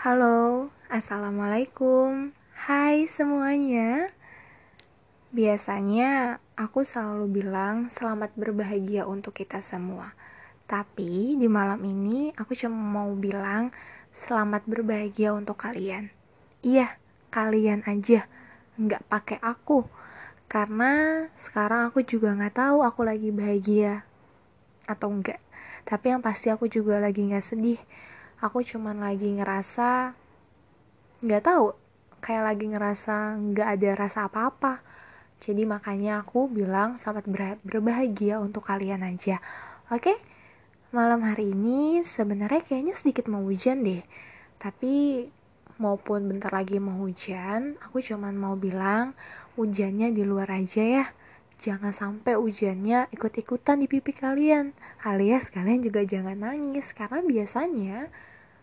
Halo, Assalamualaikum. Hai semuanya. Biasanya aku selalu bilang selamat berbahagia untuk kita semua. Tapi di malam ini aku cuma mau bilang selamat berbahagia untuk kalian. Iya, kalian aja. Nggak pakai aku. Karena sekarang aku juga nggak tahu aku lagi bahagia Atau enggak Tapi yang pasti aku juga lagi nggak sedih aku cuman lagi ngerasa nggak tahu kayak lagi ngerasa nggak ada rasa apa-apa. Jadi makanya aku bilang selamat berbahagia untuk kalian aja. Oke malam hari ini sebenarnya kayaknya sedikit mau hujan deh. Tapi maupun bentar lagi mau hujan aku cuman mau bilang hujannya di luar aja ya jangan sampai hujannya ikut-ikutan di pipi kalian alias kalian juga jangan nangis. Karena biasanya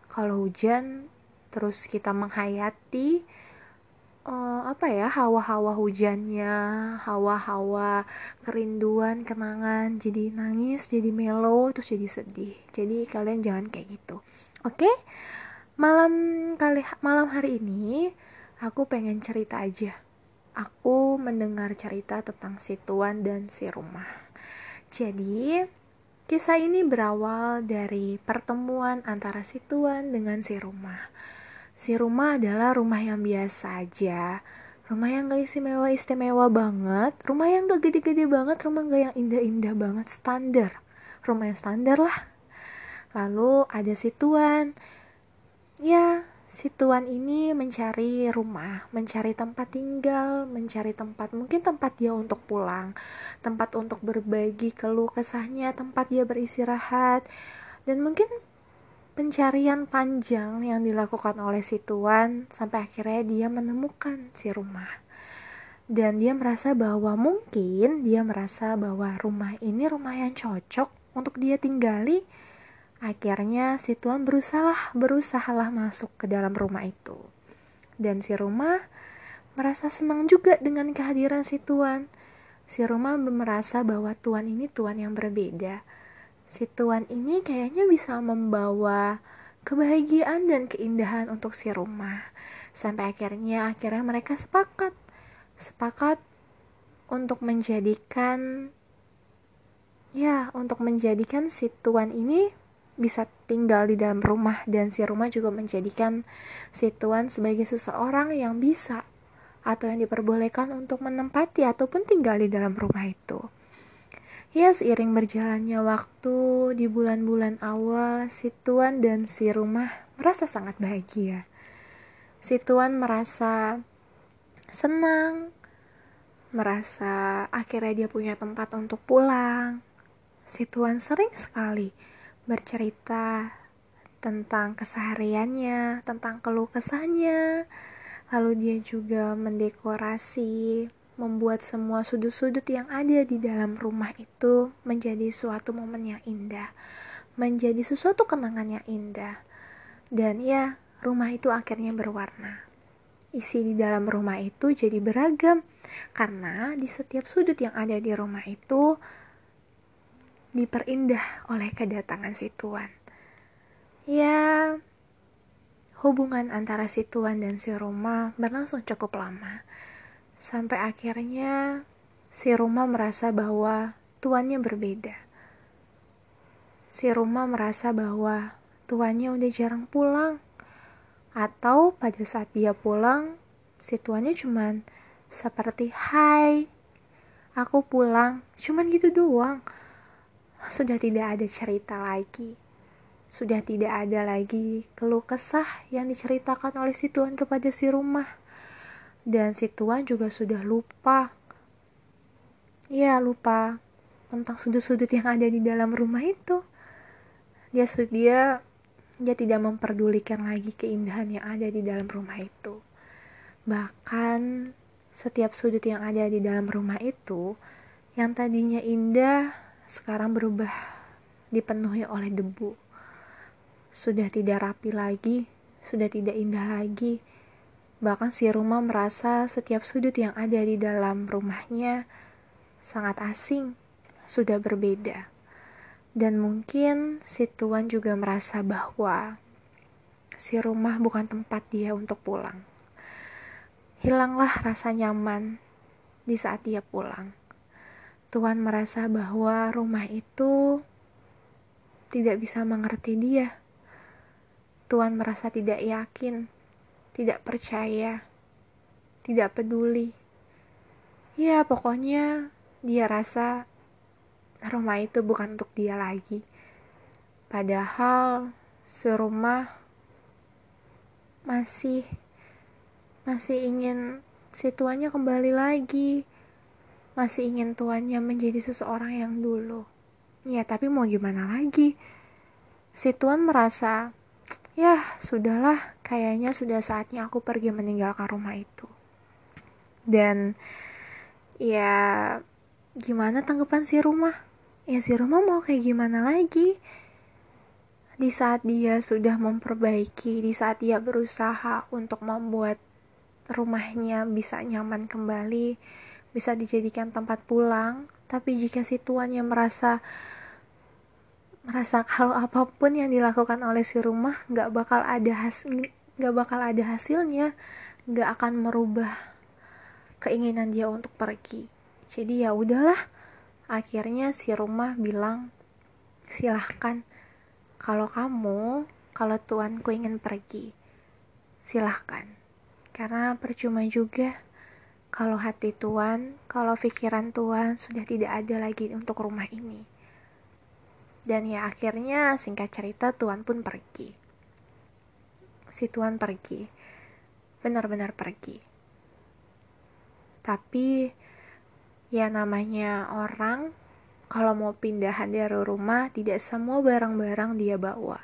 kalau hujan terus kita menghayati uh, apa ya hawa-hawa hujannya hawa-hawa kerinduan kenangan jadi nangis jadi melo terus jadi sedih. Jadi kalian jangan kayak gitu. Oke? Okay? malam kali malam hari ini aku pengen cerita aja aku mendengar cerita tentang si tuan dan si rumah jadi Kisah ini berawal dari pertemuan antara si tuan dengan si rumah. Si rumah adalah rumah yang biasa aja, rumah yang gak istimewa-istimewa banget, rumah yang gak gede-gede banget, rumah gak yang indah-indah banget, standar. Rumah yang standar lah. Lalu ada si tuan, ya si tuan ini mencari rumah, mencari tempat tinggal, mencari tempat mungkin tempat dia untuk pulang, tempat untuk berbagi keluh kesahnya, tempat dia beristirahat, dan mungkin pencarian panjang yang dilakukan oleh si tuan sampai akhirnya dia menemukan si rumah. Dan dia merasa bahwa mungkin dia merasa bahwa rumah ini rumah yang cocok untuk dia tinggali Akhirnya si tuan berusaha berusahalah masuk ke dalam rumah itu. Dan si rumah merasa senang juga dengan kehadiran si tuan. Si rumah merasa bahwa tuan ini tuan yang berbeda. Si tuan ini kayaknya bisa membawa kebahagiaan dan keindahan untuk si rumah. Sampai akhirnya akhirnya mereka sepakat sepakat untuk menjadikan ya untuk menjadikan si tuan ini bisa tinggal di dalam rumah dan si rumah juga menjadikan si tuan sebagai seseorang yang bisa atau yang diperbolehkan untuk menempati ataupun tinggal di dalam rumah itu. Ya, seiring berjalannya waktu di bulan-bulan awal, si tuan dan si rumah merasa sangat bahagia. Si tuan merasa senang, merasa akhirnya dia punya tempat untuk pulang. Si tuan sering sekali bercerita tentang kesehariannya, tentang keluh kesahnya. Lalu dia juga mendekorasi, membuat semua sudut-sudut yang ada di dalam rumah itu menjadi suatu momen yang indah, menjadi sesuatu kenangan yang indah. Dan ya, rumah itu akhirnya berwarna. Isi di dalam rumah itu jadi beragam, karena di setiap sudut yang ada di rumah itu diperindah oleh kedatangan si tuan. Ya, hubungan antara si tuan dan si Roma berlangsung cukup lama. Sampai akhirnya si Roma merasa bahwa tuannya berbeda. Si Roma merasa bahwa tuannya udah jarang pulang. Atau pada saat dia pulang, si tuannya cuman seperti, Hai, aku pulang, cuman gitu doang sudah tidak ada cerita lagi. Sudah tidak ada lagi keluh kesah yang diceritakan oleh si tuan kepada si rumah. Dan si tuan juga sudah lupa. Ya, lupa tentang sudut-sudut yang ada di dalam rumah itu. Dia dia dia tidak memperdulikan lagi keindahan yang ada di dalam rumah itu. Bahkan setiap sudut yang ada di dalam rumah itu yang tadinya indah sekarang berubah dipenuhi oleh debu. Sudah tidak rapi lagi, sudah tidak indah lagi. Bahkan si rumah merasa setiap sudut yang ada di dalam rumahnya sangat asing, sudah berbeda. Dan mungkin si tuan juga merasa bahwa si rumah bukan tempat dia untuk pulang. Hilanglah rasa nyaman di saat dia pulang. Tuhan merasa bahwa rumah itu tidak bisa mengerti dia. Tuhan merasa tidak yakin, tidak percaya, tidak peduli. Ya, pokoknya dia rasa rumah itu bukan untuk dia lagi. Padahal serumah masih masih ingin si tuannya kembali lagi. Masih ingin tuannya menjadi seseorang yang dulu. Ya, tapi mau gimana lagi? Si tuan merasa, ya sudahlah, kayaknya sudah saatnya aku pergi meninggalkan rumah itu. Dan ya gimana tanggapan si rumah? Ya si rumah mau kayak gimana lagi? Di saat dia sudah memperbaiki, di saat dia berusaha untuk membuat rumahnya bisa nyaman kembali, bisa dijadikan tempat pulang, tapi jika si tuannya merasa merasa kalau apa pun yang dilakukan oleh si rumah nggak bakal ada hasil nggak bakal ada hasilnya nggak akan merubah keinginan dia untuk pergi. Jadi ya udahlah. Akhirnya si rumah bilang silahkan. Kalau kamu kalau tuanku ingin pergi silahkan. Karena percuma juga kalau hati tuan kalau pikiran tuan sudah tidak ada lagi untuk rumah ini. Dan ya akhirnya singkat cerita tuan pun pergi. Si tuan pergi. Benar-benar pergi. Tapi ya namanya orang kalau mau pindahan dari rumah tidak semua barang-barang dia bawa.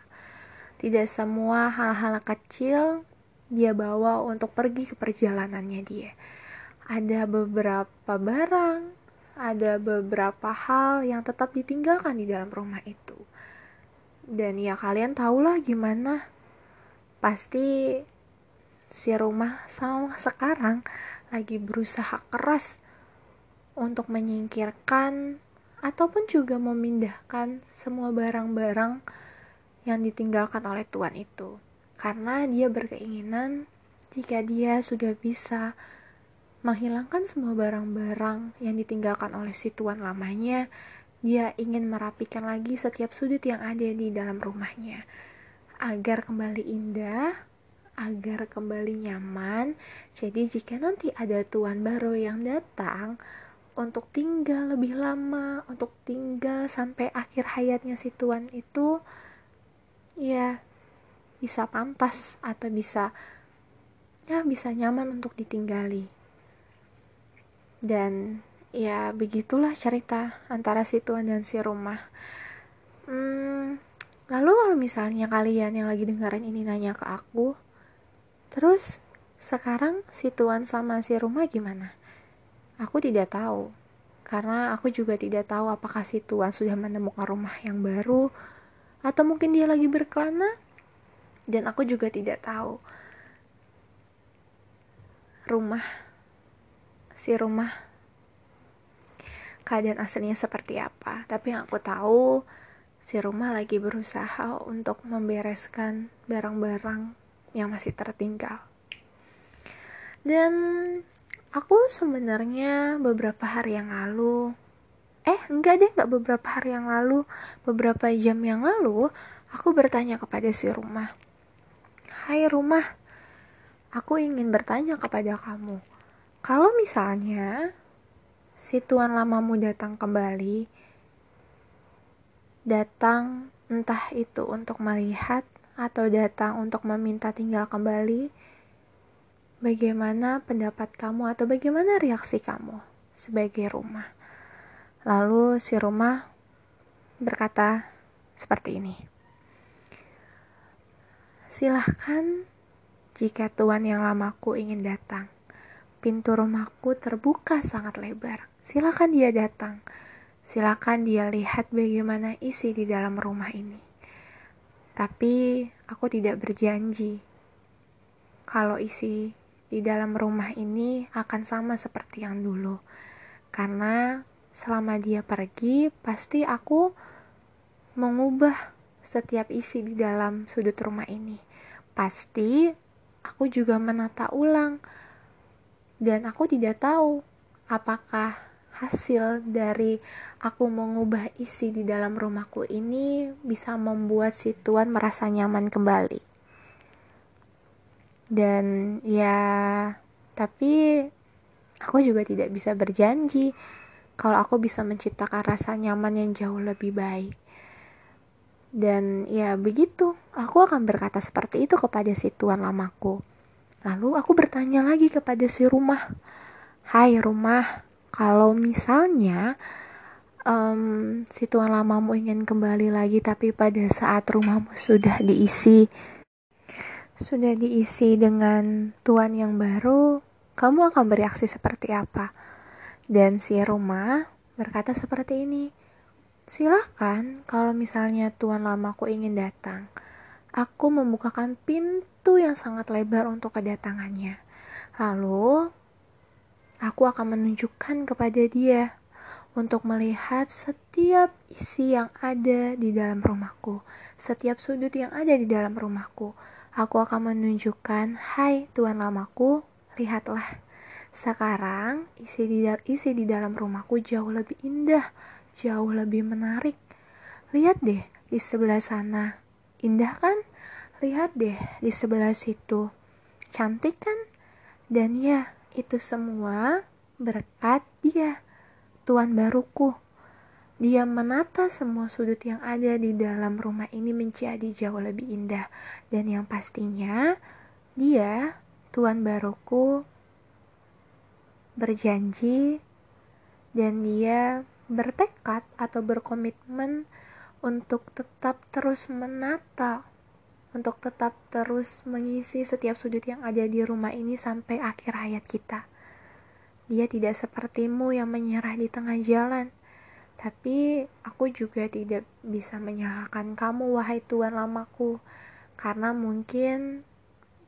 Tidak semua hal-hal kecil dia bawa untuk pergi ke perjalanannya dia ada beberapa barang ada beberapa hal yang tetap ditinggalkan di dalam rumah itu dan ya kalian tahulah gimana pasti si rumah sama sekarang lagi berusaha keras untuk menyingkirkan ataupun juga memindahkan semua barang-barang yang ditinggalkan oleh Tuhan itu. Karena dia berkeinginan jika dia sudah bisa menghilangkan semua barang-barang yang ditinggalkan oleh si Tuhan lamanya, dia ingin merapikan lagi setiap sudut yang ada di dalam rumahnya agar kembali indah, agar kembali nyaman. Jadi jika nanti ada tuan baru yang datang untuk tinggal lebih lama, untuk tinggal sampai akhir hayatnya si tuan itu ya bisa pantas atau bisa ya bisa nyaman untuk ditinggali. Dan ya begitulah cerita antara si tuan dan si rumah. Hmm, lalu kalau misalnya kalian yang lagi dengerin ini nanya ke aku, Terus sekarang si tuan sama si rumah gimana? Aku tidak tahu. Karena aku juga tidak tahu apakah si tuan sudah menemukan rumah yang baru atau mungkin dia lagi berkelana dan aku juga tidak tahu rumah si rumah keadaan aslinya seperti apa tapi yang aku tahu si rumah lagi berusaha untuk membereskan barang-barang yang masih tertinggal. Dan aku sebenarnya beberapa hari yang lalu, eh enggak deh, enggak beberapa hari yang lalu, beberapa jam yang lalu, aku bertanya kepada si rumah, Hai rumah, aku ingin bertanya kepada kamu, kalau misalnya si tuan lamamu datang kembali, datang entah itu untuk melihat atau datang untuk meminta tinggal kembali, bagaimana pendapat kamu atau bagaimana reaksi kamu sebagai rumah? Lalu si rumah berkata seperti ini. Silahkan jika tuan yang lamaku ingin datang. Pintu rumahku terbuka sangat lebar. Silakan dia datang. Silakan dia lihat bagaimana isi di dalam rumah ini. Tapi aku tidak berjanji kalau isi di dalam rumah ini akan sama seperti yang dulu. Karena selama dia pergi, pasti aku mengubah setiap isi di dalam sudut rumah ini. pasti aku juga menata ulang. Dan aku tidak tahu apakah hasil dari aku mengubah isi di dalam rumahku ini bisa membuat si tuan merasa nyaman kembali. Dan ya, tapi aku juga tidak bisa berjanji kalau aku bisa menciptakan rasa nyaman yang jauh lebih baik. Dan ya begitu, aku akan berkata seperti itu kepada si tuan lamaku. Lalu aku bertanya lagi kepada si rumah, Hai rumah, kalau misalnya um, si tuan lamamu ingin kembali lagi tapi pada saat rumahmu sudah diisi, sudah diisi dengan tuan yang baru, kamu akan bereaksi seperti apa? Dan si rumah berkata seperti ini, Silahkan, kalau misalnya tuan lamaku ingin datang, aku membukakan pintu yang sangat lebar untuk kedatangannya. Lalu, aku akan menunjukkan kepada dia untuk melihat setiap isi yang ada di dalam rumahku, setiap sudut yang ada di dalam rumahku. Aku akan menunjukkan, "Hai tuan lamaku, lihatlah. Sekarang isi di isi di dalam rumahku jauh lebih indah." jauh lebih menarik. Lihat deh di sebelah sana. Indah kan? Lihat deh di sebelah situ. Cantik kan? Dan ya, itu semua berkat dia, Tuan baruku. Dia menata semua sudut yang ada di dalam rumah ini menjadi jauh lebih indah. Dan yang pastinya, dia, Tuan baruku, berjanji dan dia bertekad atau berkomitmen untuk tetap terus menata, untuk tetap terus mengisi setiap sudut yang ada di rumah ini sampai akhir hayat kita. Dia tidak sepertimu yang menyerah di tengah jalan, tapi aku juga tidak bisa menyalahkan kamu, wahai tuan lamaku, karena mungkin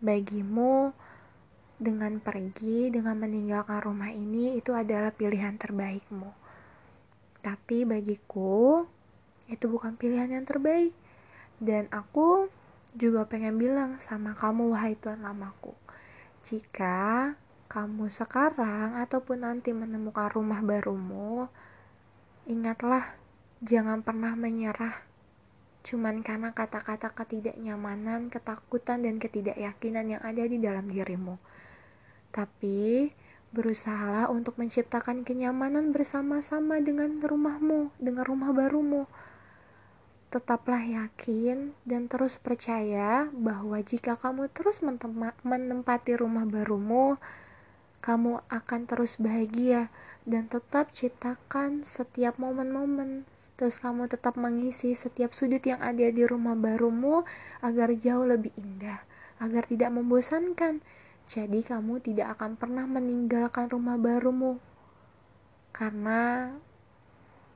bagimu dengan pergi, dengan meninggalkan rumah ini, itu adalah pilihan terbaikmu. Tapi bagiku, itu bukan pilihan yang terbaik. Dan aku juga pengen bilang sama kamu, wahai tuan lamaku. Jika kamu sekarang ataupun nanti menemukan rumah barumu, ingatlah, jangan pernah menyerah. Cuman karena kata-kata ketidaknyamanan, ketakutan, dan ketidakyakinan yang ada di dalam dirimu. Tapi, Berusahalah untuk menciptakan kenyamanan bersama-sama dengan rumahmu, dengan rumah barumu. Tetaplah yakin dan terus percaya bahwa jika kamu terus menempati rumah barumu, kamu akan terus bahagia dan tetap ciptakan setiap momen-momen. Terus kamu tetap mengisi setiap sudut yang ada di rumah barumu agar jauh lebih indah, agar tidak membosankan jadi kamu tidak akan pernah meninggalkan rumah barumu. Karena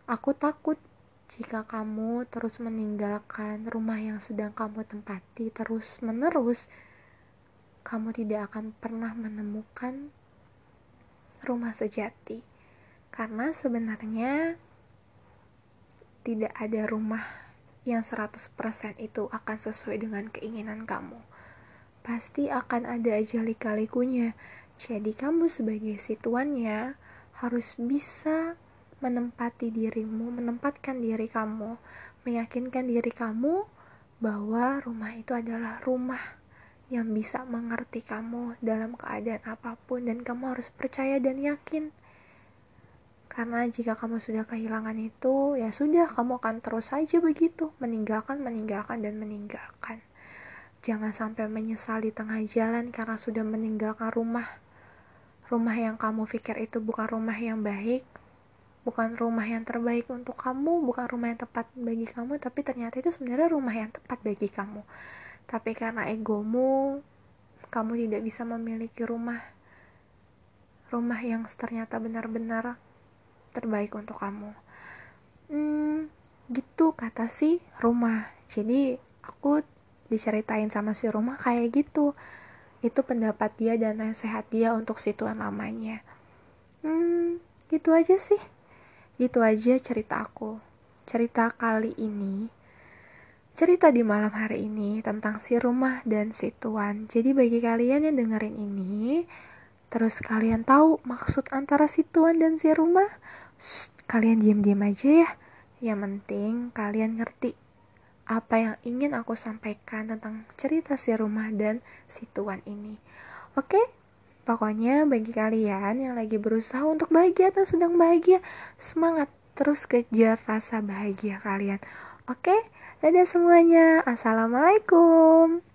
aku takut jika kamu terus meninggalkan rumah yang sedang kamu tempati terus-menerus, kamu tidak akan pernah menemukan rumah sejati. Karena sebenarnya tidak ada rumah yang 100% itu akan sesuai dengan keinginan kamu pasti akan ada aja lika-likunya. Jadi kamu sebagai situannya harus bisa menempati dirimu, menempatkan diri kamu, meyakinkan diri kamu bahwa rumah itu adalah rumah yang bisa mengerti kamu dalam keadaan apa pun dan kamu harus percaya dan yakin. Karena jika kamu sudah kehilangan itu, ya sudah kamu akan terus saja begitu, meninggalkan, meninggalkan dan meninggalkan. Jangan sampai menyesal di tengah jalan karena sudah meninggalkan rumah. Rumah yang kamu pikir itu bukan rumah yang baik, bukan rumah yang terbaik untuk kamu, bukan rumah yang tepat bagi kamu, tapi ternyata itu sebenarnya rumah yang tepat bagi kamu. Tapi karena egomu, kamu tidak bisa memiliki rumah rumah yang ternyata benar-benar terbaik untuk kamu. Hmm, gitu kata si rumah. Jadi aku diceritain sama si rumah kayak gitu itu pendapat dia dan nasihat dia untuk si tuan lamanya hmm gitu aja sih gitu aja cerita aku cerita kali ini cerita di malam hari ini tentang si rumah dan si tuan. Jadi bagi kalian yang dengerin ini, terus kalian tahu maksud antara si tuan dan si rumah, Shh, kalian diam-diam aja ya. Yang penting kalian ngerti apa yang ingin aku sampaikan tentang cerita si rumah dan si tuan ini. Oke? Pokoknya bagi kalian yang lagi berusaha untuk bahagia atau sedang bahagia, semangat terus kejar rasa bahagia kalian. Oke? Dadah semuanya. Assalamualaikum.